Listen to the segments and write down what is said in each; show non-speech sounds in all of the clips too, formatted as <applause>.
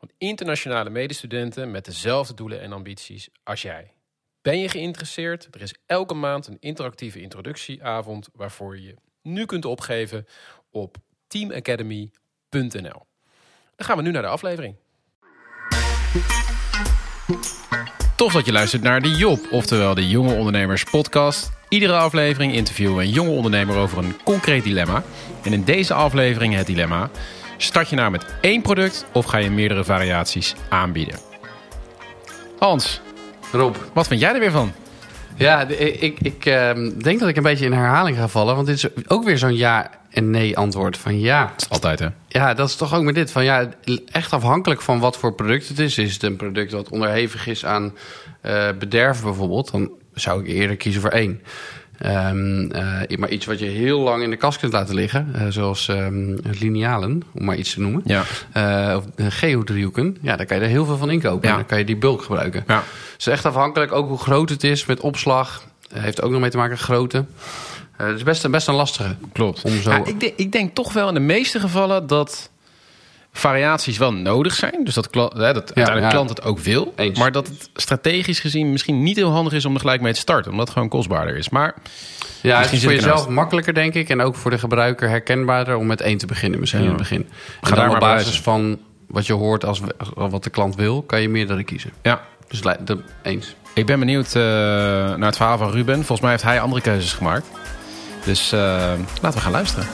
van internationale medestudenten met dezelfde doelen en ambities als jij. Ben je geïnteresseerd? Er is elke maand een interactieve introductieavond waarvoor je nu kunt opgeven op teamacademy.nl. Dan gaan we nu naar de aflevering. Tof dat je luistert naar de Job, oftewel de Jonge Ondernemers Podcast. Iedere aflevering interviewen we een jonge ondernemer over een concreet dilemma. En in deze aflevering het dilemma: start je nou met één product of ga je meerdere variaties aanbieden? Hans, Rob. wat vind jij er weer van? Ja, ik, ik ehm, denk dat ik een beetje in herhaling ga vallen. Want dit is ook weer zo'n ja en nee antwoord. Van ja, Altijd hè? ja, dat is toch ook met dit. Van ja, echt afhankelijk van wat voor product het is. Is het een product wat onderhevig is aan eh, bederven bijvoorbeeld? Dan zou ik eerder kiezen voor één. Ehm, eh, maar iets wat je heel lang in de kast kunt laten liggen. eh, zoals ehm, linealen, om maar iets te noemen. Ja. Eh, of eh, geodriehoeken. Ja, daar kan je er heel veel van inkopen. Ja. En dan kan je die bulk gebruiken. Ja. Het is echt afhankelijk ook hoe groot het is met opslag. Heeft ook nog mee te maken met grootte. Het is best, best een lastige. Klopt. Om zo- Ja, ik, denk, ik denk toch wel in de meeste gevallen dat variaties wel nodig zijn. Dus dat, kla- hè, dat uiteindelijk ja. klant het ook wil. Eens. Maar dat het strategisch gezien misschien niet heel handig is om er gelijk mee te starten. Omdat het gewoon kostbaarder is. Maar ja, het is zit voor jezelf makkelijker, denk ik. En ook voor de gebruiker herkenbaarder om met één te beginnen misschien Ja. in het begin. Ga En daar dan maar op bij basis van wat je hoort als wat de klant wil, kan je meerdere kiezen. ja, Dus de, eens. ik ben benieuwd eh, naar het verhaal van Ruben. Volgens mij heeft hij andere keuzes gemaakt. Dus eh, laten we gaan luisteren.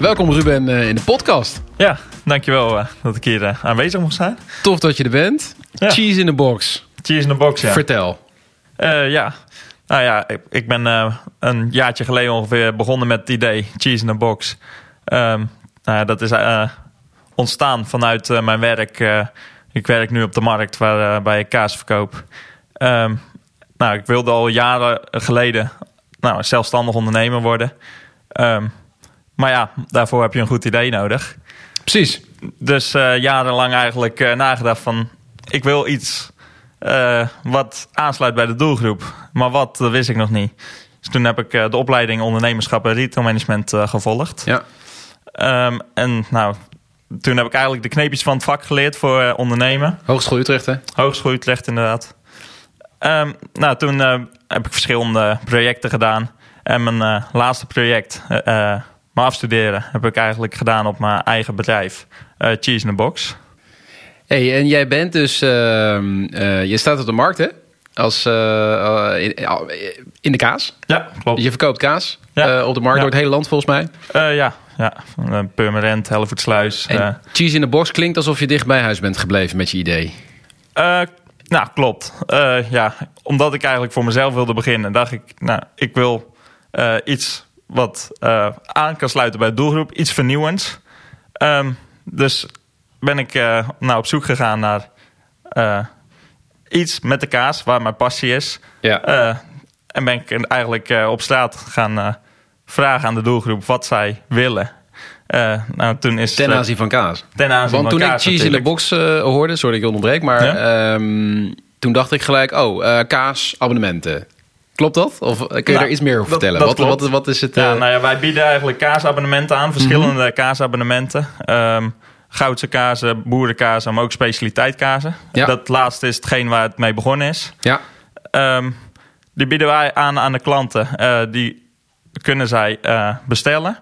Welkom Ruben eh, in de podcast. Ja, dankjewel eh, dat ik hier eh, aanwezig mocht zijn. Tof dat je er bent. Ja. Cheese in the box. Cheese in the box, ja. Vertel. Ja. Nou ja, ik, ik ben een jaartje geleden ongeveer begonnen met het idee Cheese in the box. Ehm, nou dat is ontstaan vanuit mijn werk. Ik werk nu op de markt waar, bij ik kaas verkoop. Ehm, nou, ik wilde al jaren geleden nou, zelfstandig ondernemer worden. Ehm, maar ja, daarvoor heb je een goed idee nodig. Precies. Dus eh, jarenlang eigenlijk eh, nagedacht van... ik wil iets eh, wat aansluit bij de doelgroep. Maar wat, dat wist ik nog niet. Dus toen heb ik de opleiding ondernemerschap en retailmanagement gevolgd. Ja. Ehm, en nou, toen heb ik eigenlijk de kneepjes van het vak geleerd voor ondernemen. Hogeschool Utrecht, hè? Hogeschool Utrecht inderdaad. Ehm, nou, toen heb ik verschillende projecten gedaan. En mijn laatste project, afstuderen, heb ik eigenlijk gedaan op mijn eigen bedrijf. eh, Cheese in the Box. Hey, en jij bent dus... ehm, eh, je staat op de markt, hè? Als, eh, in, in de kaas. Ja, klopt. Je verkoopt kaas Ja. op de markt Ja. door het hele land, volgens mij. Ja, ja. Uh, Purmerend, Hellevoetsluis. En cheese in the box klinkt alsof je dicht bij huis bent gebleven met je idee. Nou, klopt. Ja, omdat ik eigenlijk voor mezelf wilde beginnen, dacht ik, nou, ik wil iets wat eh, aan kan sluiten bij de doelgroep, iets vernieuwends. Ehm, dus ben ik eh, nou, op zoek gegaan naar eh, iets met de kaas, waar mijn passie is. Ja. En ben ik eigenlijk op straat gaan vragen aan de doelgroep wat zij willen. Nou, toen is Ten aanzien van kaas. ten aanzien Want van toen ik kaas cheese in the natuurlijk. box hoorde, sorry dat ik je onderbreek, maar Ja? ehm, toen dacht ik gelijk, oh, eh kaasabonnementen. Klopt dat? Of kun je Nou, daar iets meer over vertellen? dat wat, wat, wat is het? Ja, eh, nou ja, wij bieden eigenlijk kaasabonnementen aan, verschillende Mhm. kaasabonnementen. Ehm Goudse kazen, boerenkazen, maar ook specialiteitkazen. Ja. Dat laatste is hetgeen waar het mee begonnen is. ja. Ehm, die bieden wij aan aan de klanten. Eh, die kunnen zij eh, bestellen.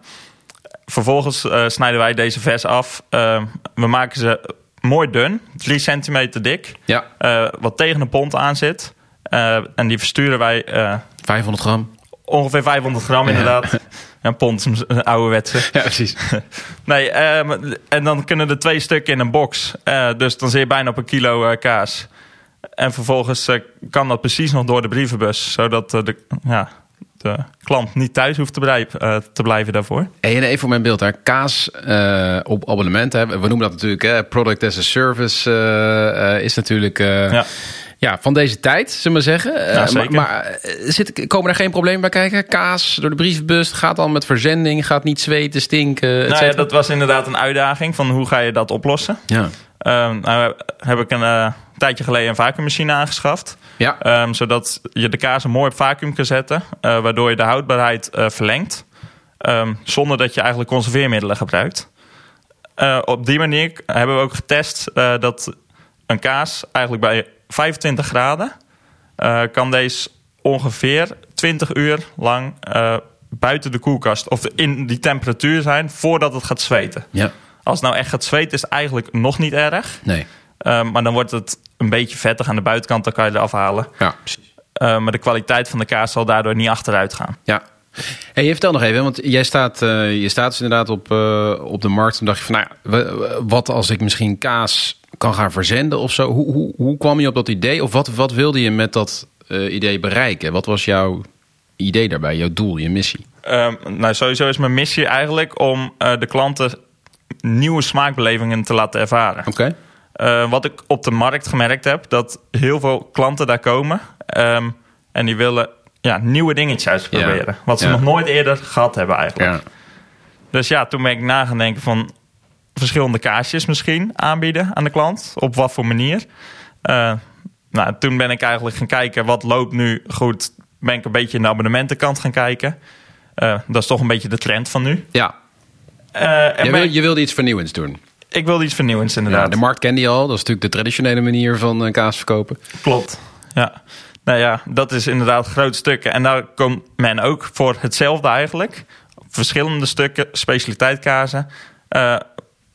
Vervolgens eh, snijden wij deze vers af. Ehm, we maken ze mooi dun, 3 centimeter dik. ja, eh, wat tegen een pond aan zit. Eh, en die versturen wij eh, 500 gram. ongeveer 500 gram inderdaad. Een pond een ouderwetse. Ja, precies. <laughs> Nee, ehm, en dan kunnen er twee stukken in een box. Eh, dus dan zit je bijna op een kilo eh, kaas. En vervolgens eh, kan dat precies nog door de brievenbus. Zodat eh, de, ja, de klant niet thuis hoeft te, blijven, te blijven daarvoor. En even voor mijn beeld daar. Kaas op abonnement. Hè. We noemen dat natuurlijk hè, product as a service. Is natuurlijk ja. Ja. van deze tijd, zullen we zeggen. Ja, maar maar zit, komen er geen problemen bij kijken? Kaas door de brievenbus gaat dan met verzending, gaat niet zweten, stinken. Nou ja, dat was inderdaad een uitdaging van hoe ga je dat oplossen. Ja. nou heb ik een tijdje geleden een vacuummachine aangeschaft. Ja. Um, zodat je de kazen mooi op vacuüm kan zetten. Uh, waardoor je de houdbaarheid uh, verlengt. Um, zonder dat je eigenlijk conserveermiddelen gebruikt. Op die manier hebben we ook getest dat een kaas eigenlijk bij 25 graden... kan deze ongeveer 20 uur lang buiten de koelkast... of in die temperatuur zijn voordat het gaat zweten. Ja. Als het nou echt gaat zweten is het eigenlijk nog niet erg... Nee. Uh, maar dan wordt het een beetje vettig aan de buitenkant, dan kan je eraf halen. Ja, precies. Maar de kwaliteit van de kaas zal daardoor niet achteruit gaan. Ja. Hey, je vertel nog even, want jij staat, uh, je staat dus inderdaad op, op de markt. En dacht je van, nou ja, wat als ik misschien kaas kan gaan verzenden of zo? Hoe, hoe, hoe kwam je op dat idee? Of wat, wat wilde je met dat idee bereiken? Wat was jouw idee daarbij, jouw doel, je missie? Ehm, nou, sowieso is mijn missie eigenlijk om de klanten nieuwe smaakbelevingen te laten ervaren. Oké. Uh, wat ik op de markt gemerkt heb, dat heel veel klanten daar komen um, en die willen ja, nieuwe dingetjes uitproberen. Ja. Wat ze ja. nog nooit eerder gehad hebben eigenlijk. Ja. Dus ja, toen ben ik na gaan denken van verschillende kaasjes misschien aanbieden aan de klant. Op wat voor manier. Uh, nou, toen ben ik eigenlijk gaan kijken wat loopt nu goed. Ben ik een beetje in de abonnementenkant gaan kijken. Uh, dat is toch een beetje de trend van nu. Ja. je, wil, je wilde iets vernieuwends doen. Ik wilde iets vernieuwends, inderdaad. Ja, de markt kende je al. Dat is natuurlijk de traditionele manier van uh, kaas verkopen. Klopt, ja. Nou ja, dat is inderdaad groot stukken. En daar komt men ook voor hetzelfde eigenlijk. Verschillende stukken, specialiteitkazen. Uh,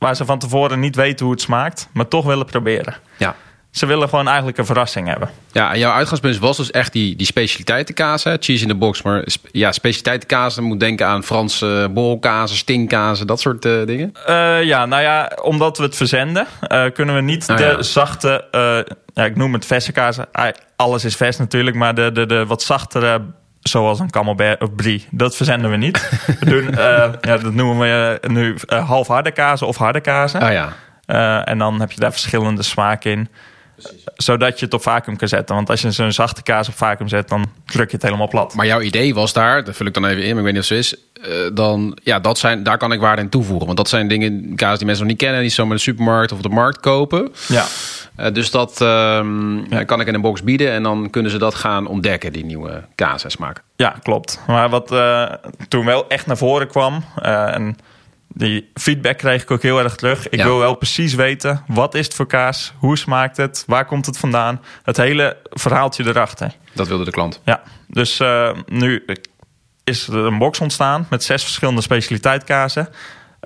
waar ze van tevoren niet weten hoe het smaakt, maar toch willen proberen. Ja. Ze willen gewoon eigenlijk een verrassing hebben. Ja, en jouw uitgangspunt was dus echt die, die specialiteitenkaas, hè? cheese in the box. Maar sp ja, specialiteitenkaas, dan moet denken aan Franse bolkazen, stinkkazen, dat soort uh, dingen. Uh, ja, nou ja, omdat we het verzenden, uh, kunnen we niet Ah, de ja. zachte, ja, ik noem het verse kazen. Alles is vers natuurlijk, maar de, de, de wat zachtere, zoals een camembert of brie, dat verzenden we niet. we doen, <laughs> ja, dat noemen we nu half harde kazen of harde kazen. Ah ja. en dan heb je daar verschillende smaken in. Zodat je het op vacuüm kan zetten. Want als je zo'n zachte kaas op vacuüm zet, dan druk je het helemaal plat. Maar jouw idee was daar, dat vul ik dan even in, maar ik weet niet of het zo is. Uh, dan, ja, dat zijn, daar kan ik waarde in toevoegen. Want dat zijn dingen, kaas die mensen nog niet kennen, die zomaar in de supermarkt of op de markt kopen. Ja. Uh, dus dat um, ja. kan ik in een box bieden en dan kunnen ze dat gaan ontdekken, die nieuwe kaas en smaak. Ja, klopt. Maar wat uh, toen wel echt naar voren kwam, en die feedback kreeg ik ook heel erg terug. Ik Ja. wil wel precies weten, wat is het voor kaas? Hoe smaakt het? Waar komt het vandaan? Het hele verhaaltje erachter. Dat wilde de klant. Ja, dus uh, nu is er een box ontstaan met zes verschillende specialiteitkazen.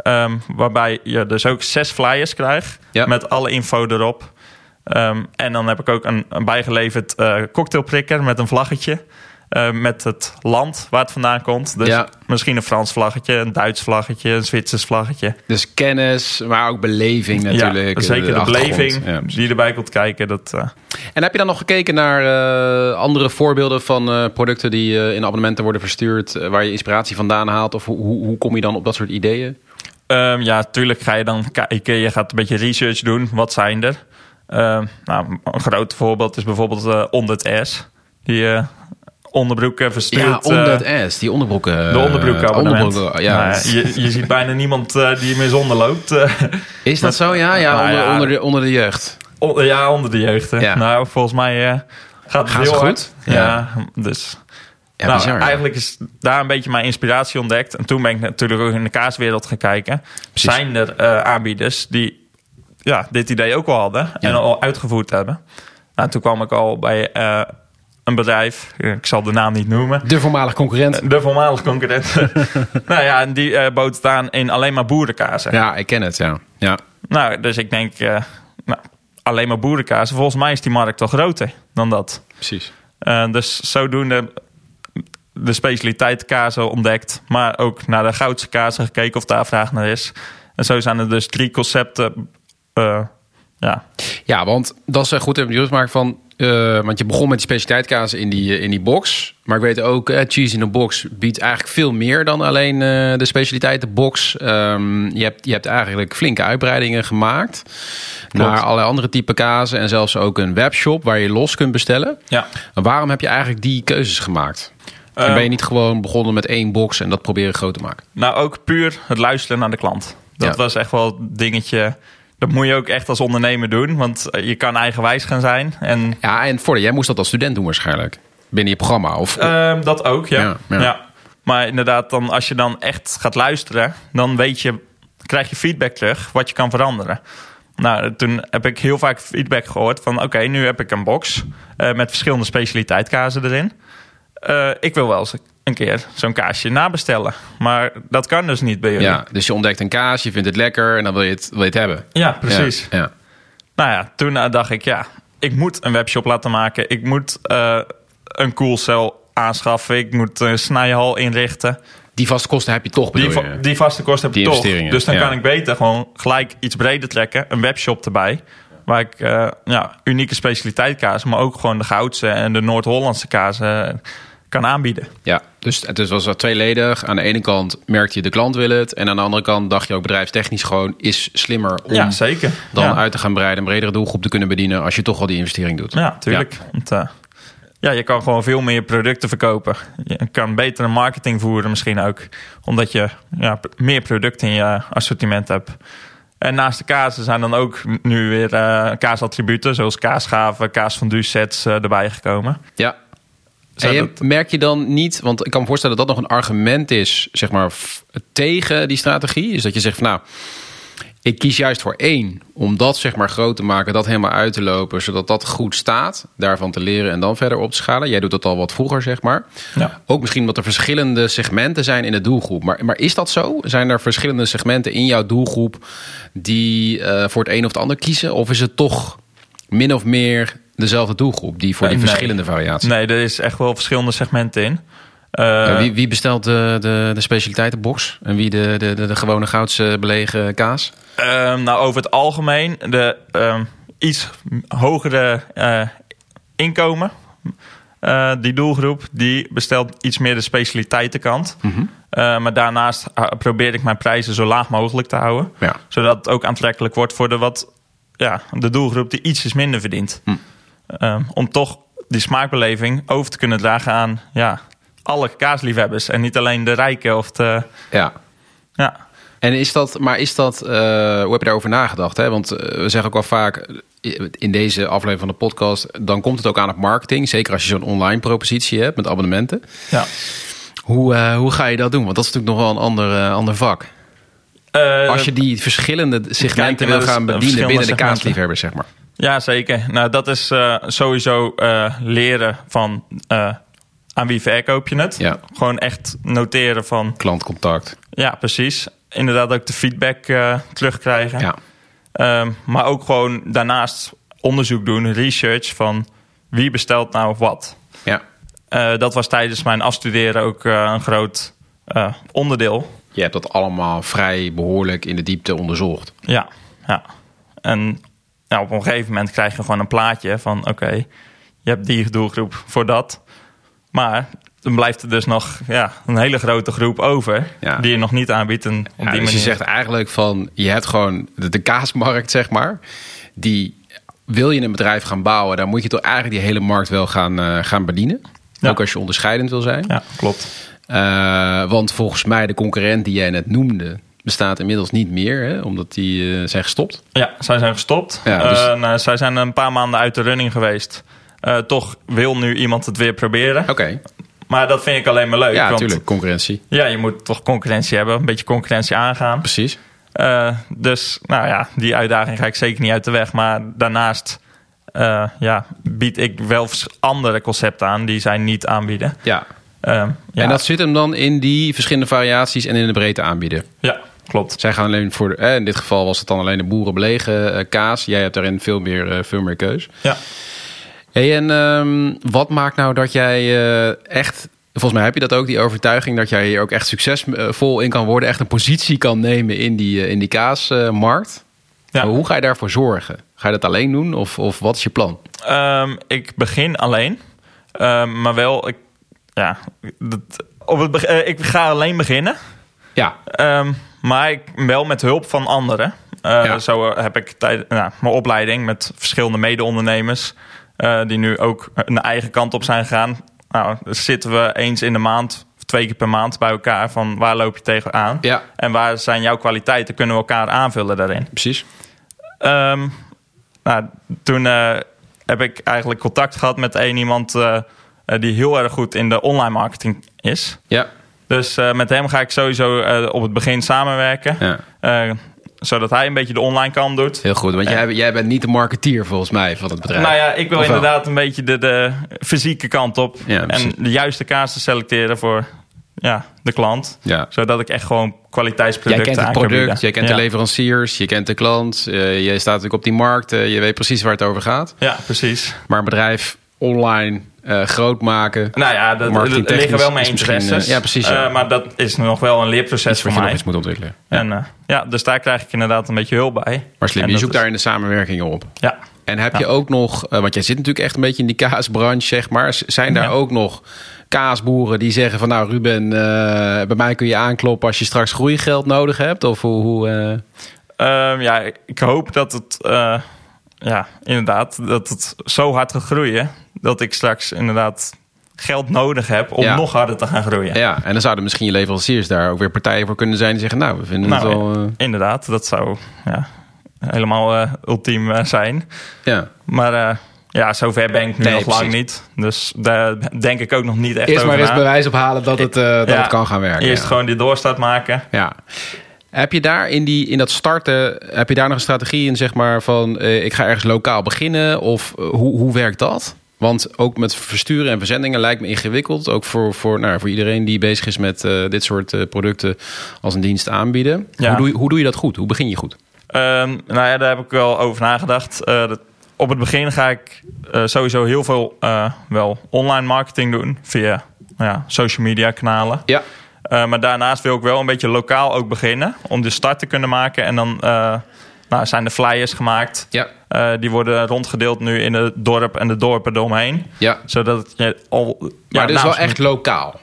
Um, waarbij je dus ook zes flyers krijgt Ja. met alle info erop. Um, en dan heb ik ook een, een bijgeleverd uh, cocktailprikker met een vlaggetje. Uh, met het land waar het vandaan komt. Dus Ja. misschien een Frans vlaggetje, een Duits vlaggetje, een Zwitsers vlaggetje. Dus kennis, maar ook beleving natuurlijk. ja, zeker de, beleving Ja, die erbij komt kijken. Dat, uh, En heb je dan nog gekeken naar eh, andere voorbeelden van eh, producten die eh, in abonnementen worden verstuurd, eh, waar je inspiratie vandaan haalt? Of hoe, hoe, hoe kom je dan op dat soort ideeën? Um, ja, tuurlijk ga je dan kijken. Je gaat een beetje research doen. Wat zijn er? Um, nou, een groot voorbeeld is bijvoorbeeld uh, onder het S. Die uh, onderbroeken verstuurt. Ja, onder het S, die onderbroeken. De onderbroeken onderbroeken, ja. Nou, ja, je, je ziet bijna niemand uh, die ermee zonder loopt. uh. Is dat zo? Ja, ja, Nou onder, ja. onder, de, onder de jeugd. Ja, onder de jeugd. hè. Ja. Nou, volgens mij uh, gaat het heel hard. goed? Ja, Ja. dus... Ja, nou, bizar, eigenlijk is daar een beetje mijn inspiratie ontdekt. En toen ben ik natuurlijk ook in de kaaswereld gaan kijken. Precies. Zijn er eh, aanbieders die ja, dit idee ook al hadden en al uitgevoerd hebben? Nou, toen kwam ik al bij eh, een bedrijf, ik zal de naam niet noemen. De voormalige concurrent. De voormalige concurrent. <laughs> nou ja, en die eh, bood het aan in alleen maar boerenkazen. Ja, ik ken het, ja. ja. Nou, dus ik denk, eh, nou, alleen maar boerenkazen. Volgens mij is die markt toch groter dan dat. Precies. Uh, dus zodoende de specialiteit kazen ontdekt. Maar ook naar de goudse kazen gekeken of daar vraag naar is. En zo zijn er dus drie concepten. Uh, ja. Ja, want dat is eh, goed even juist maken van eh, want je begon met die specialiteitkaas in die, eh, in die box. Maar ik weet ook, eh, Cheese in a Box biedt eigenlijk veel meer dan alleen eh, de specialiteitenbox. Ehm, je, hebt, je hebt eigenlijk flinke uitbreidingen gemaakt naar allerlei andere type kazen. En zelfs ook een webshop waar je los kunt bestellen. Ja. Waarom heb je eigenlijk die keuzes gemaakt? en Eh, ben je niet gewoon begonnen met één box en dat proberen groot te maken? Nou, ook puur het luisteren naar de klant. Dat Ja. was echt wel een dingetje. Dat moet je ook echt als ondernemer doen. Want je kan eigenwijs gaan zijn. En Ja, en voor jij moest dat als student doen waarschijnlijk. Binnen je programma. Of, Ehm, dat ook, ja. Ja, Ja, ja. Maar inderdaad, dan, als je dan echt gaat luisteren, dan weet je, krijg je feedback terug wat je kan veranderen. Nou, toen heb ik heel vaak feedback gehoord van... oké, nu heb ik een box eh, met verschillende specialiteitkazen erin. Eh, ik wil wel eens een keer zo'n kaasje nabestellen. Maar dat kan dus niet bij jullie. ja, dus je ontdekt een kaas, je vindt het lekker en dan wil je het, wil je het hebben. Ja, precies. Ja, ja. Nou ja, toen eh, dacht ik, ja, ik moet een webshop laten maken. Ik moet eh, een koelcel aanschaffen. Ik moet een snijhal inrichten. Die vaste kosten heb je toch, Die, va- je? die vaste kosten heb ik toch. Dus dan ja. kan ik beter gewoon gelijk iets breder trekken. Een webshop erbij. Waar ik eh, ja, unieke specialiteitkazen, maar ook gewoon de Goudse en de Noord-Hollandse kazen eh, kan aanbieden. Ja, dus het was wel tweeledig. Aan de ene kant merkte je de klant wil het. En aan de andere kant dacht je ook bedrijfstechnisch gewoon is slimmer om ja, zeker. dan ja. uit te gaan breiden, een bredere doelgroep te kunnen bedienen als je toch al die investering doet. Ja, tuurlijk. Want, eh, ja, je kan gewoon veel meer producten verkopen. Je kan beter een marketing voeren misschien ook. Omdat je ja, meer producten in je assortiment hebt. En naast de kazen zijn dan ook nu weer eh, kaasattributen... zoals kaasgaven, kaas van sets eh, erbij gekomen. Ja. En je- dat- merk je dan niet, want ik kan me voorstellen dat dat nog een argument is, zeg maar, tegen die strategie. Is dat je zegt van nou, ik kies juist voor één, om dat zeg maar groot te maken, dat helemaal uit te lopen, zodat dat goed staat, daarvan te leren en dan verder op te schalen. Jij doet dat al wat vroeger, zeg maar. Ja. Ook misschien omdat er verschillende segmenten zijn in de doelgroep. Maar, maar is dat zo? Zijn er verschillende segmenten in jouw doelgroep die eh, voor het een of het ander kiezen? Of is het toch min of meer dezelfde doelgroep die voor die nee. verschillende variaties? Nee, er is echt wel verschillende segmenten in. Eh, wie, wie bestelt de, de, de specialiteitenbox? En wie de, de, de, de gewone goudse belegen kaas? Ehm, nou, over het algemeen, de ehm, iets hogere eh, inkomen, eh, die doelgroep, die bestelt iets meer de specialiteitenkant. Eh, maar daarnaast probeer ik mijn prijzen zo laag mogelijk te houden. Ja. Zodat het ook aantrekkelijk wordt voor de, wat, ja, de doelgroep die ietsjes minder verdient. Ehm, om toch die smaakbeleving over te kunnen dragen aan ja, alle kaasliefhebbers. En niet alleen de rijken of de... ja. Ja, En is dat, maar is dat, eh, hoe heb je daarover nagedacht? Hè? Want eh, we zeggen ook wel vaak eh, in deze aflevering van de podcast, dan komt het ook aan op marketing. Zeker als je zo'n online propositie hebt met abonnementen. ja. Hoe, hoe ga je dat doen? Want dat is natuurlijk nog wel een ander, ander vak. Als je die verschillende segmenten wil gaan bedienen binnen de kaasliefhebbers, zeg maar. Ja, zeker. Nou, dat is eh, sowieso eh, leren van eh, aan wie verkoop je het. Ja. Gewoon echt noteren van, Klantcontact. ja, precies. Inderdaad ook de feedback terugkrijgen. Ja. Ehm, maar ook gewoon daarnaast onderzoek doen, research van wie bestelt nou wat. ja. Dat was tijdens mijn afstuderen ook een groot onderdeel. Je hebt dat allemaal vrij behoorlijk in de diepte onderzocht. Ja, ja. En ja, op een gegeven moment krijg je gewoon een plaatje van... oké, je hebt die doelgroep voor dat. Maar dan blijft er dus nog ja, een hele grote groep over... Ja. die je nog niet aanbiedt. En op Ja, die dus manier... je zegt eigenlijk van, je hebt gewoon de, de kaasmarkt, zeg maar. Die wil je een bedrijf gaan bouwen, dan moet je toch eigenlijk die hele markt wel gaan, eh, gaan bedienen. Ja. Ook als je onderscheidend wil zijn. Ja, klopt. Eh, want volgens mij de concurrent die jij net noemde, bestaat inmiddels niet meer, hè, omdat die eh, zijn gestopt. Ja, zij zijn gestopt. Ja, dus- Eh, nou, zij zijn een paar maanden uit de running geweest. Eh, toch wil nu iemand het weer proberen. Oké, Maar dat vind ik alleen maar leuk. ja, natuurlijk, concurrentie. Ja, je moet toch concurrentie hebben. Een beetje concurrentie aangaan. Precies. Dus nou ja, die uitdaging ga ik zeker niet uit de weg. Maar daarnaast ja, bied ik wel andere concepten aan die zij niet aanbieden. Ja. Ehm, ja, En dat zit hem dan in die verschillende variaties en in de breedte aanbieden. ja, klopt. Zij gaan alleen voor, de, eh, in dit geval was het dan alleen de boerenbelegen eh, kaas. Jij hebt daarin veel meer, eh, veel meer keus. Ja. Hey, en ehm, wat maakt nou dat jij echt, volgens mij heb je dat ook, die overtuiging dat jij hier ook echt succesvol in kan worden, echt een positie kan nemen in die, in die kaasmarkt? Ja. Hoe ga je daarvoor zorgen? Ga je dat alleen doen of, of wat is je plan? Ehm, ik begin alleen. Ehm, maar wel, ik, ja, dat, op het, ik ga alleen beginnen. Ja, maar ik, wel met hulp van anderen. Eh, Ja. Zo heb ik tijd, nou, mijn opleiding met verschillende mede-ondernemers. eh, die nu ook een eigen kant op zijn gegaan. Nou, dus zitten we eens in de maand, of twee keer per maand bij elkaar. Van waar loop je tegenaan? ja En waar zijn jouw kwaliteiten? Kunnen we elkaar aanvullen daarin? precies. Ehm, nou, toen eh, heb ik eigenlijk contact gehad met één iemand eh, eh, die heel erg goed in de online marketing is. Ja, Dus eh, met hem ga ik sowieso eh, op het begin samenwerken. ja. Eh, zodat hij een beetje de online kant doet. heel goed. Want jij, jij bent niet de marketeer volgens mij van het bedrijf. Nou ja, ik wil inderdaad een beetje de, de fysieke kant op. Ja, en de juiste kaas te selecteren voor ja, de klant. Ja. Zodat ik echt gewoon Jij kwaliteitsproducten kent het product, jij kent ja. de leveranciers, je kent de klant. je staat natuurlijk op die markt, je weet precies waar het over gaat. Ja, precies. Maar een bedrijf online eh, groot maken, Nou ja, dat, liggen wel mijn misschien, interesses. eh, ja, precies, ja. Eh, maar dat is nog wel een leerproces voor je nog mij. eens moet ontwikkelen. En eh, ja, dus daar krijg ik inderdaad een beetje hulp bij. Maar slim, En je zoekt is- daar in de samenwerking op. Ja. En heb je ook nog, eh, want jij zit natuurlijk echt een beetje in die kaasbranche, zeg maar. Zijn daar ook nog kaasboeren die zeggen van nou Ruben, eh, bij mij kun je aankloppen als je straks groeigeld nodig hebt? Of hoe, hoe eh, Ehm, ja, ik hoop dat het, eh, ja, inderdaad, dat het zo hard gaat groeien. Dat ik straks inderdaad geld nodig heb om Ja. nog harder te gaan groeien. ja, en dan zouden misschien je leveranciers daar ook weer partijen voor kunnen zijn die zeggen nou, we vinden het Nou, wel... eh, Inderdaad, dat zou ja, helemaal eh, ultiem eh, zijn. ja. Maar ja, zover ben ik nu Nee, nog lang niet. Dus daar denk ik ook nog niet echt Eerst over maar eens na. bewijs ophalen dat het, dat Ja, het kan gaan werken. Eerst ja. gewoon die doorstart maken. Ja. Heb je daar in, die, in dat starten, heb je daar nog een strategie in, zeg maar, van ik ga ergens lokaal beginnen? Of hoe, hoe werkt dat? Want ook met versturen en verzendingen lijkt me ingewikkeld. Ook voor, voor, nou, voor iedereen die bezig is met eh, dit soort eh, producten als een dienst aanbieden. Ja. Hoe, doe je, hoe doe je dat goed? Hoe begin je goed? Ehm, nou ja, daar heb ik wel over nagedacht. Eh, dat- op het begin ga ik sowieso heel veel wel online marketing doen via nou ja, social media kanalen. Ja. Maar daarnaast wil ik wel een beetje lokaal ook beginnen om de start te kunnen maken. En dan nou, zijn de flyers gemaakt. Ja. Eh, die worden rondgedeeld nu in het dorp en de dorpen eromheen. Ja. Zodat je al. Maar dit is wel echt lokaal.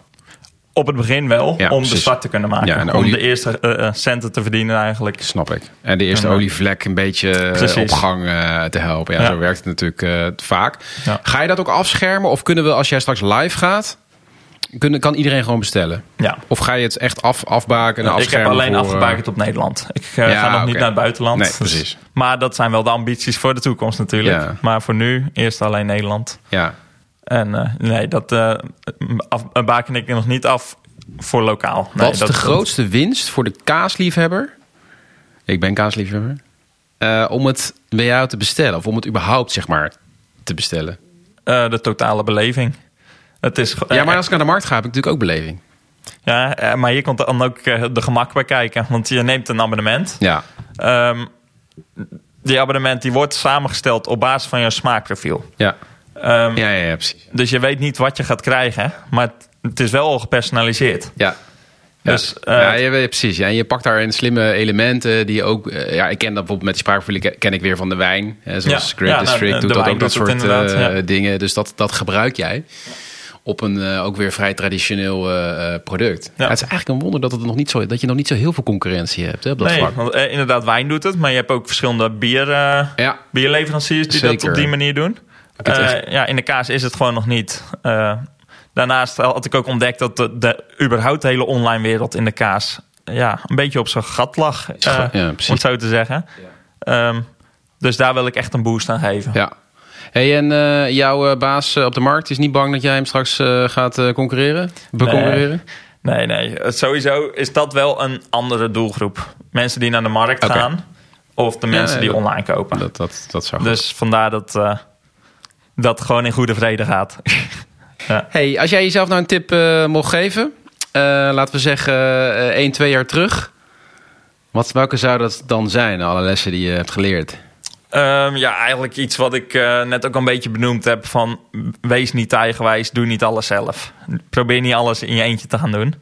Op het begin wel, Ja, om precies. de start te kunnen maken. Ja, en om de eerste eh, eh, centen te verdienen eigenlijk. Snap ik. En de eerste olievlek een beetje Precies. op gang te helpen. Ja, zo werkt het natuurlijk vaak. Ga je dat ook afschermen? Of kunnen we, als jij straks live gaat, kunnen, kan iedereen gewoon bestellen? Ja. Of ga je het echt af, afbaken en ik heb alleen voor, eh, afgebakend op Nederland. Ik eh, Ja, ga nog niet naar het buitenland. Nee, Dus- precies. maar dat zijn wel de ambities voor de toekomst natuurlijk. Ja. Maar voor nu eerst alleen Nederland. Ja. En eh, nee, dat af, baken ik nog niet af voor lokaal. Nee, Wat is dat, de grootste winst voor de kaasliefhebber? Ik ben kaasliefhebber. Om het bij jou te bestellen. Of om het überhaupt, zeg maar, te bestellen. de totale beleving. Het is, Ja, maar eh, als ik naar de markt ga, heb ik natuurlijk ook beleving. ja, eh, maar hier komt dan ook eh, de gemak bij kijken. Want je neemt een abonnement. Ja. Ehm, die abonnement die wordt samengesteld op basis van jouw smaakprofiel. Ja. Ehm, Ja, ja, ja, precies. Dus je weet niet wat je gaat krijgen. Maar het, het is wel al gepersonaliseerd. Ja. Dus, ja, eh, ja, je weet, precies. Ja, en je pakt daarin slimme elementen die ook... ja, ik ken dat bijvoorbeeld met die spraakprofielen ken- ken ik weer van de wijn. Hè, zoals Ja, Great ja, nou, District doet dat ook, dat soort dingen. Dus dat, dat gebruik jij op een eh, ook weer vrij traditioneel eh, eh, product. Ja. Het is eigenlijk een wonder dat, het nog niet zo, dat je nog niet zo heel veel concurrentie hebt hè, op dat nee, vlak. want inderdaad, wijn doet het. Maar je hebt ook verschillende bier, Ja, bierleveranciers die dat op die manier doen. Echt- ja, in de kaas is het gewoon nog niet. Daarnaast had ik ook ontdekt dat de, de überhaupt de hele online wereld in de kaas ja, een beetje op zijn gat lag. Ja, om het zo te zeggen. Ehm, dus daar wil ik echt een boost aan geven. ja. Hey, en eh, jouw eh, baas eh, op de markt is niet bang dat jij hem straks gaat concurreren? Beconcurreren? Nee, nee. Sowieso is dat wel een andere doelgroep. Mensen die naar de markt gaan. Of de mensen die dat- online kopen. Dat, dat, dat zou goed. Dus vandaar dat dat gewoon in goede vrede gaat. <laughs> Hey, als jij jezelf nou een tip mocht geven, laten we zeggen eh 1, 2 jaar terug. Wat, welke zou dat dan zijn, alle lessen die je hebt geleerd? Ehm, ja, eigenlijk iets wat ik eh, net ook een beetje benoemd heb. Van wees niet eigenwijs, doe niet alles zelf. Probeer niet alles in je eentje te gaan doen.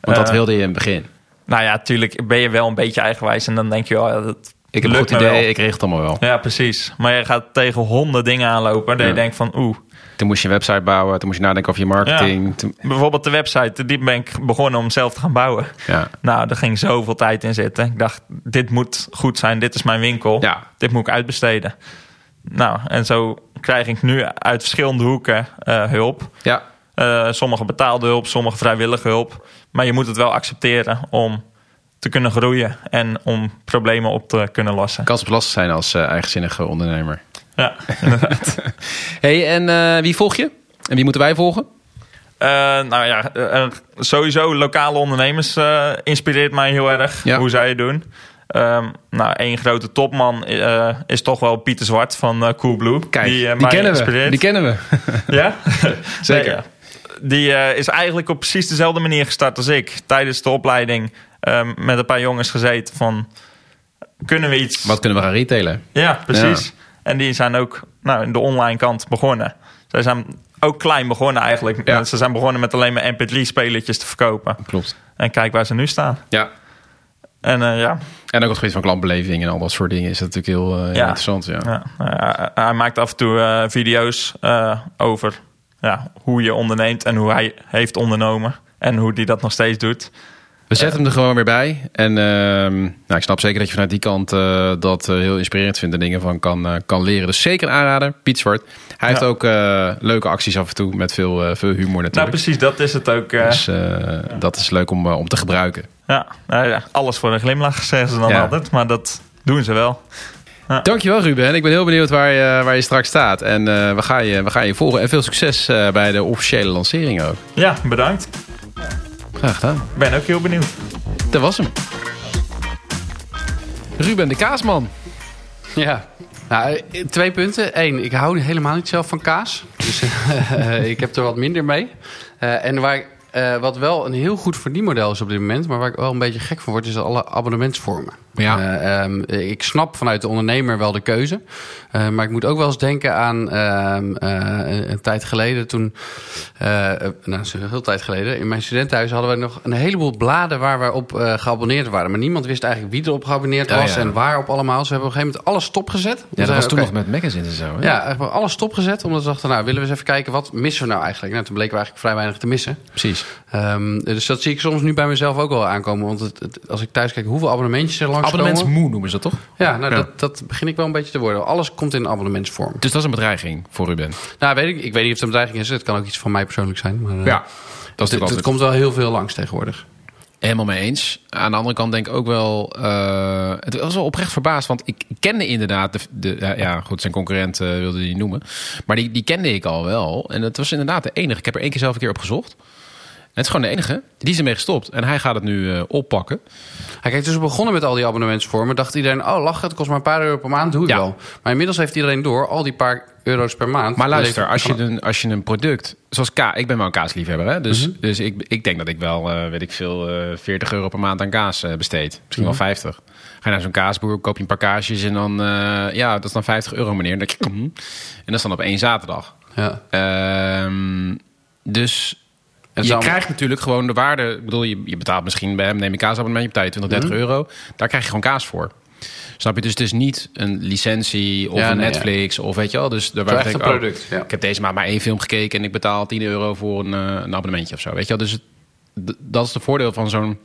Want dat Eh, wilde je in het begin. Nou ja, tuurlijk ben je wel een beetje eigenwijs. En dan denk je, oh, ja, dat Ik heb een goed idee, wel. ik regel het allemaal wel. Ja, precies. Maar je gaat tegen honderd dingen aanlopen. Dat Ja. je denkt van, oeh. Toen moest je een website bouwen, toen moest je nadenken over je marketing. Toen- Bijvoorbeeld de website, die ben ik begonnen om zelf te gaan bouwen. ja. Nou, daar ging zoveel tijd in zitten. Ik dacht, dit moet goed zijn. Dit is mijn winkel. Ja. Dit moet ik uitbesteden. Nou, en zo krijg ik nu uit verschillende hoeken eh, hulp. ja, Eh, sommige betaalde hulp, sommige vrijwillige hulp. Maar je moet het wel accepteren om te kunnen groeien en om problemen op te kunnen lossen. kan lastig zijn als eh, eigenzinnige ondernemer. Ja, <laughs> hey, en eh, wie volg je? En wie moeten wij volgen? Eh, nou ja, eh, sowieso lokale ondernemers inspireert mij heel erg Ja. hoe zij het doen. Ehm, nou, één grote topman is toch wel Pieter Zwart van eh, Coolblue. Kijk, die, mij kennen we. inspireert. Die kennen we. Ja? <laughs> Zeker. Nee. Die is eigenlijk op precies dezelfde manier gestart als ik. Tijdens de opleiding ehm, met een paar jongens gezeten van... Kunnen we iets... Wat kunnen we gaan retailen? Ja, precies. En die zijn ook nou, in de online kant begonnen. Zij zijn ook klein begonnen eigenlijk. Ja. Ze zijn begonnen met alleen maar mp3-spelertjes te verkopen. Klopt. En kijk waar ze nu staan. Ja. En eh, ja, En ook het gebied van klantbeleving en al dat soort dingen is dat natuurlijk heel, eh, heel Ja. interessant. Ja. ja, nou ja, hij maakt af en toe eh, video's over ja, hoe je onderneemt en hoe hij heeft ondernomen. En hoe hij dat nog steeds doet. We zetten hem er gewoon weer bij. En ehm, nou, ik snap zeker dat je vanuit die kant eh, dat eh, heel inspirerend vindt en dingen van kan, eh, kan leren. Dus zeker een aanrader, Piet Zwart. Hij heeft ook leuke acties af en toe met veel, veel humor Nou, natuurlijk. precies, dat is het ook. dus dat is leuk om, om te gebruiken. ja, nou ja, alles voor een glimlach zeggen ze dan altijd. Maar dat doen ze wel. Dankjewel Ruben. Ik ben heel benieuwd waar je, waar je straks staat. En we, gaan je, we gaan je volgen. En veel succes bij de officiële lancering ook. Ja, bedankt. Graag gedaan. Ik ben ook heel benieuwd. Dat was hem. Ruben de Kaasman. Ja. Nou, eh, twee punten. Eén, ik hou helemaal niet zelf van kaas. Dus <laughs> eh, ik heb er wat minder mee. Eh, en waar, ik, eh, wat wel een heel goed verdienmodel is op dit moment... maar waar ik wel een beetje gek van word... is dat alle abonnementsvormen. Ja. Eh, ehm, ik snap vanuit de ondernemer wel de keuze. Eh, maar ik moet ook wel eens denken aan ehm, eh, een, tijd geleden... toen, nou, een heel tijd geleden... in mijn studentenhuis hadden we nog een heleboel bladen... waar we op geabonneerd waren. Maar niemand wist eigenlijk wie erop geabonneerd was... ja. en waarop allemaal. Dus we hebben op een gegeven moment alles stopgezet. Ja, dat was toen nog met magazines en zo. Hè? ja, alles stopgezet. Omdat we dachten, nou, willen we eens even kijken... wat missen we nou eigenlijk? Nou, toen bleken we eigenlijk vrij weinig te missen. precies. Ehm, dus dat zie ik soms nu bij mezelf ook wel aankomen. Want het, het- als ik thuis kijk hoeveel abonnementjes er langs komen... Abonnementsmoe noemen ze dat toch? Ja, nou, Ja. Dat, dat begin ik wel een beetje te worden. Alles komt in abonnementsvorm. Dus dat is een bedreiging voor Ruben. Nou, weet ik, ik weet niet of het een bedreiging is. Het kan ook iets van mij persoonlijk zijn. Maar, eh, Ja. Dat is het, komt wel heel veel langs tegenwoordig. Helemaal mee eens. Aan de andere kant denk ik ook wel... eh, het was wel oprecht verbaasd, want ik kende inderdaad... De, de, ja, ja, goed, zijn concurrent eh, wilde die niet noemen. Maar die, die kende ik al wel. En het was inderdaad de enige. Ik heb er één keer zelf een keer op gezocht. Het is gewoon de enige. Die is ermee gestopt. En hij gaat het nu eh, oppakken. Ja, kijk, dus we begonnen met al die abonnementsvormen. Dacht iedereen, oh lach, het kost maar een paar euro per maand, doe Ja. wel. Maar inmiddels heeft iedereen door, al die paar euro's per maand. Maar luister, als je, een, als je een product... Zoals ka ik ben wel een kaasliefhebber. Hè? Dus, dus ik, ik denk dat ik wel, eh, weet ik veel, eh 40 euro per maand aan kaas eh, besteed. Misschien wel 50. Ga je naar zo'n kaasboer, koop je een paar kaasjes... en dan, eh, ja, dat is dan 50 euro meneer. En, dan, je, en dat is dan op één zaterdag. Ja. Ehm, dus En je krijgt natuurlijk gewoon de waarde. Ik bedoel, je, je betaalt misschien bij hem, neem je kaasabonnement, je betaalt je 20, 30 Mhm. euro. Daar krijg je gewoon kaas voor. Snap je? Dus het is niet een licentie of Ja, een nee, Netflix of weet je wel. Dus daar waar echt ik een oh, product, ja. Ik heb deze maand maar één film gekeken en ik betaal 10 euro voor een, eh, een abonnementje of zo. Weet je wel? Dus het, dat is de voordeel van zo'n,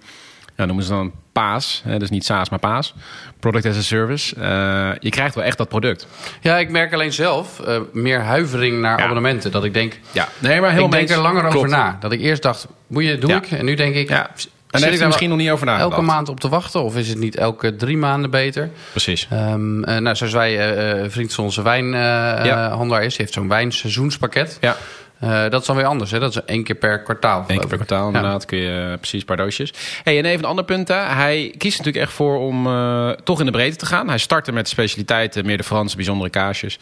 ja, noemen ze dan PAAS. Hè? Dus niet SaaS, maar PAAS. Product as a Service. Eh, je krijgt wel echt dat product. Ja, ik merk alleen zelf eh, meer huivering naar Ja. abonnementen. Dat ik denk, Ja, nee, maar ik denk er langer over na. Dat ik eerst dacht, boeien, doe Ja. ik. En nu denk ik, Ja. En daar ik misschien nog niet over nagedacht. elke maand op te wachten? Of is het niet elke drie maanden beter? Precies. Ehm, eh, nou, zoals wij, een vriend van onze wijnhandelaar is, die heeft zo'n wijnseizoenspakket. Ja. Eh, dat is dan weer anders, hè? Dat is één keer per kwartaal. Eén keer per kwartaal, Ja. inderdaad. Kun je eh, precies een paar doosjes. Hey, en even een ander punt. Hè. Hij kiest natuurlijk echt voor om eh, toch in de breedte te gaan. Hij startte met specialiteiten, meer de Franse bijzondere kaasjes.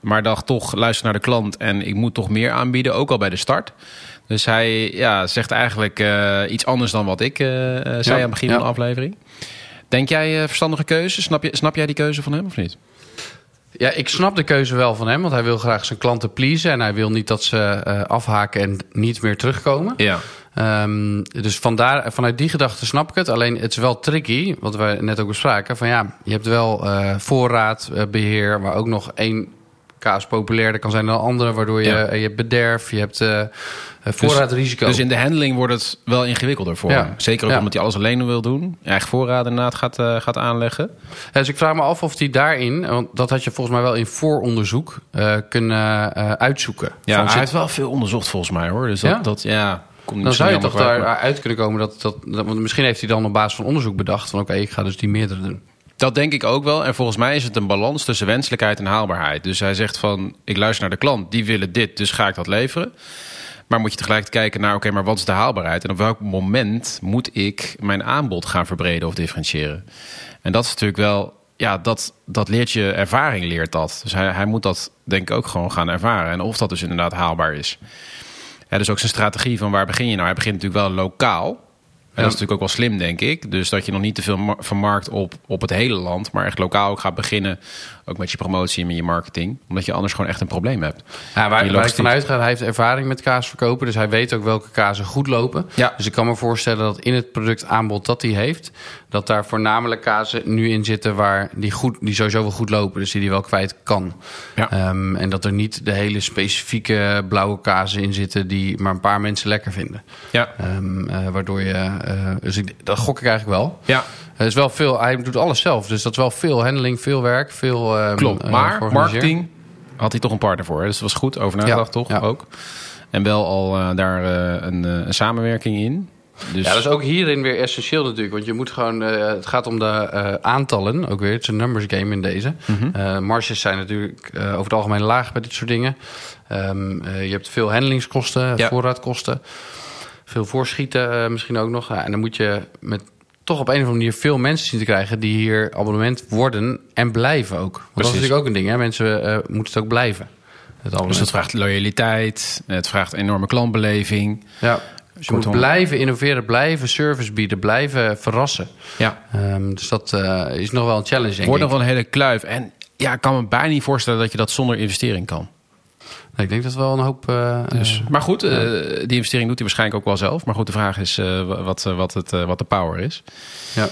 Maar dacht toch, luister naar de klant en ik moet toch meer aanbieden, ook al bij de start. Dus hij ja, zegt eigenlijk iets anders dan wat ik zei Ja, aan het begin ja. van de aflevering. Denk jij verstandige keuze? Snap, je, snap jij die keuze van hem of niet? Ja, ik snap de keuze wel van hem, want hij wil graag zijn klanten pleasen. En hij wil niet dat ze eh, afhaken en niet meer terugkomen. Ja. Ehm, dus vandaar, vanuit die gedachte snap ik het. Alleen het is wel tricky, wat we net ook bespraken. Van ja, je hebt wel uh, voorraadbeheer, waar ook nog één kaas populairder kan zijn dan andere, waardoor je, Ja. je hebt bederf, je hebt voorraadrisico. Dus in de handling wordt het wel ingewikkelder voor Ja. hem. Zeker ook Ja. omdat hij alles alleen wil doen. Eigen voorraad inderdaad gaat, eh, gaat aanleggen. Ja, dus ik vraag me af of die daarin, want dat had je volgens mij wel in vooronderzoek uh, kunnen uh, uitzoeken. Ja, Van, hij zit- heeft wel veel onderzocht volgens mij hoor. Dus dat, Ja? dat ja, komt niet dan zo zou je toch daaruit kunnen komen dat, dat, dat... Want misschien heeft hij dan op basis van onderzoek bedacht van... oké, ik ga dus die meerdere doen. Dat denk ik ook wel. En volgens mij is het een balans tussen wenselijkheid en haalbaarheid. Dus hij zegt van, ik luister naar de klant. Die willen dit, dus ga ik dat leveren. Maar moet je tegelijkertijd kijken naar, oké, maar wat is de haalbaarheid? En op welk moment moet ik mijn aanbod gaan verbreden of differentiëren? En dat is natuurlijk wel, ja, dat, dat leert je, ervaring leert dat. Dus hij, hij moet dat denk ik ook gewoon gaan ervaren. En of dat dus inderdaad haalbaar is. Ja, dus ook zijn strategie van waar begin je nou? Hij begint natuurlijk wel lokaal. En dat is natuurlijk ook wel slim, denk ik. Dus dat je nog niet te veel ma- vermarkt op, op het hele land, maar echt lokaal ook gaat beginnen. Ook met je promotie en met je marketing. Omdat je anders gewoon echt een probleem hebt. Ja, Die waar, waar ik vanuit ga, hij heeft ervaring met kaas verkopen. Dus hij weet ook welke kazen goed lopen. Ja. Dus ik kan me voorstellen dat in het productaanbod dat hij heeft... dat daar voornamelijk kazen nu in zitten waar die, goed, die sowieso wel goed lopen. Dus die hij wel kwijt kan. Ja. Ehm, en dat er niet de hele specifieke blauwe kazen in zitten... die maar een paar mensen lekker vinden. Ja, Ehm, eh, waardoor je... eh, dus ik, dat gok ik eigenlijk wel. ja Het is wel veel, hij doet alles zelf. Dus dat is wel veel handling, veel werk, veel. ehm, klopt. eh, Maar marketing had hij toch een partner voor. hè? Dus dat was goed over nagedacht, toch? ja. Ook. En wel al eh, daar eh, een, eh, een samenwerking in. Dus Ja, dat is ook hierin weer essentieel natuurlijk. Want je moet gewoon. eh, het gaat om de eh, aantallen. Ook weer. Het is een numbers game in deze. Mhm. Eh, marges zijn natuurlijk eh, over het algemeen laag bij dit soort dingen. Ehm, eh, je hebt veel handelingskosten, Ja. voorraadkosten. Veel voorschieten misschien ook nog. Ja, en dan moet je met toch op een of andere manier veel mensen zien te krijgen die hier abonnement worden en blijven ook. Want dat is natuurlijk ook een ding. Hè? Mensen eh, moeten het ook blijven. Het. Dus dat vraagt loyaliteit, het vraagt enorme klantbeleving. Ja. Dus je moet blijven innoveren, blijven service bieden, blijven verrassen. Ja, Ehm, dus dat eh, is nog wel een challenge, denk wordt nog wel een hele kluif. En ja, ik kan me bijna niet voorstellen dat je dat zonder investering kan. Ik denk dat wel een hoop... eh, Dus, maar goed, eh, die investering doet hij waarschijnlijk ook wel zelf. Maar goed, de vraag is eh, wat, wat, het, eh, wat de power is. ja.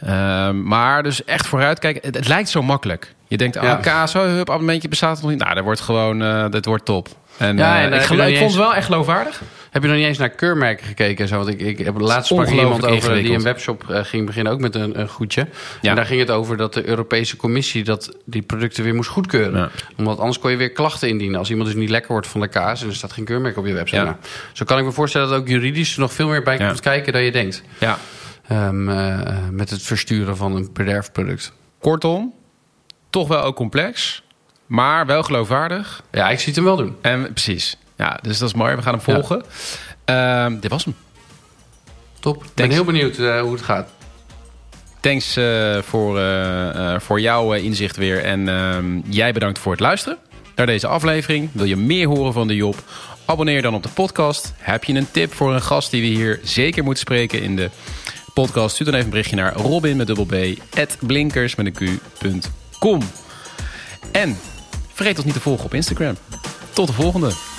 Ehm, maar dus echt vooruitkijken. Het, het lijkt zo makkelijk. Je denkt, Ja. oh, kaas, oh, hup, abonnementje bestaat nog niet. Nou, dat wordt gewoon, eh dat wordt top. En, Ja, en ik, ik vond het wel echt geloofwaardig. Heb je nog niet eens naar keurmerken gekeken? en Zo? Want ik, ik heb laatst sprak iemand over die een webshop eh, ging beginnen, ook met een, een goedje. Ja. En daar ging het over dat de Europese Commissie dat die producten weer moest goedkeuren. Ja. Omdat anders kon je weer klachten indienen. Als iemand dus niet lekker wordt van de kaas en er staat geen keurmerk op je website. Ja. Nou, zo kan ik me voorstellen dat ook juridisch er nog veel meer bij komt kijken dan je denkt. Ja. Ehm, eh, met het versturen van een bederfproduct. Kortom, toch wel ook complex. Maar wel geloofwaardig. Ja, ik zie het hem wel doen. En precies. Ja, dus dat is mooi. We gaan hem volgen. Ehm, dit was hem. Top. Ik ben heel benieuwd eh, hoe het gaat. Thanks eh, voor, eh, voor jouw inzicht weer. En ehm, jij bedankt voor het luisteren naar deze aflevering. Wil je meer horen van de Job? Abonneer dan op de podcast. Heb je een tip voor een gast die we hier zeker moeten spreken in de podcast? Stuur dan even een berichtje naar robin met dubbel b at blinkers met een q.com. En vergeet ons niet te volgen op Instagram. Tot de volgende.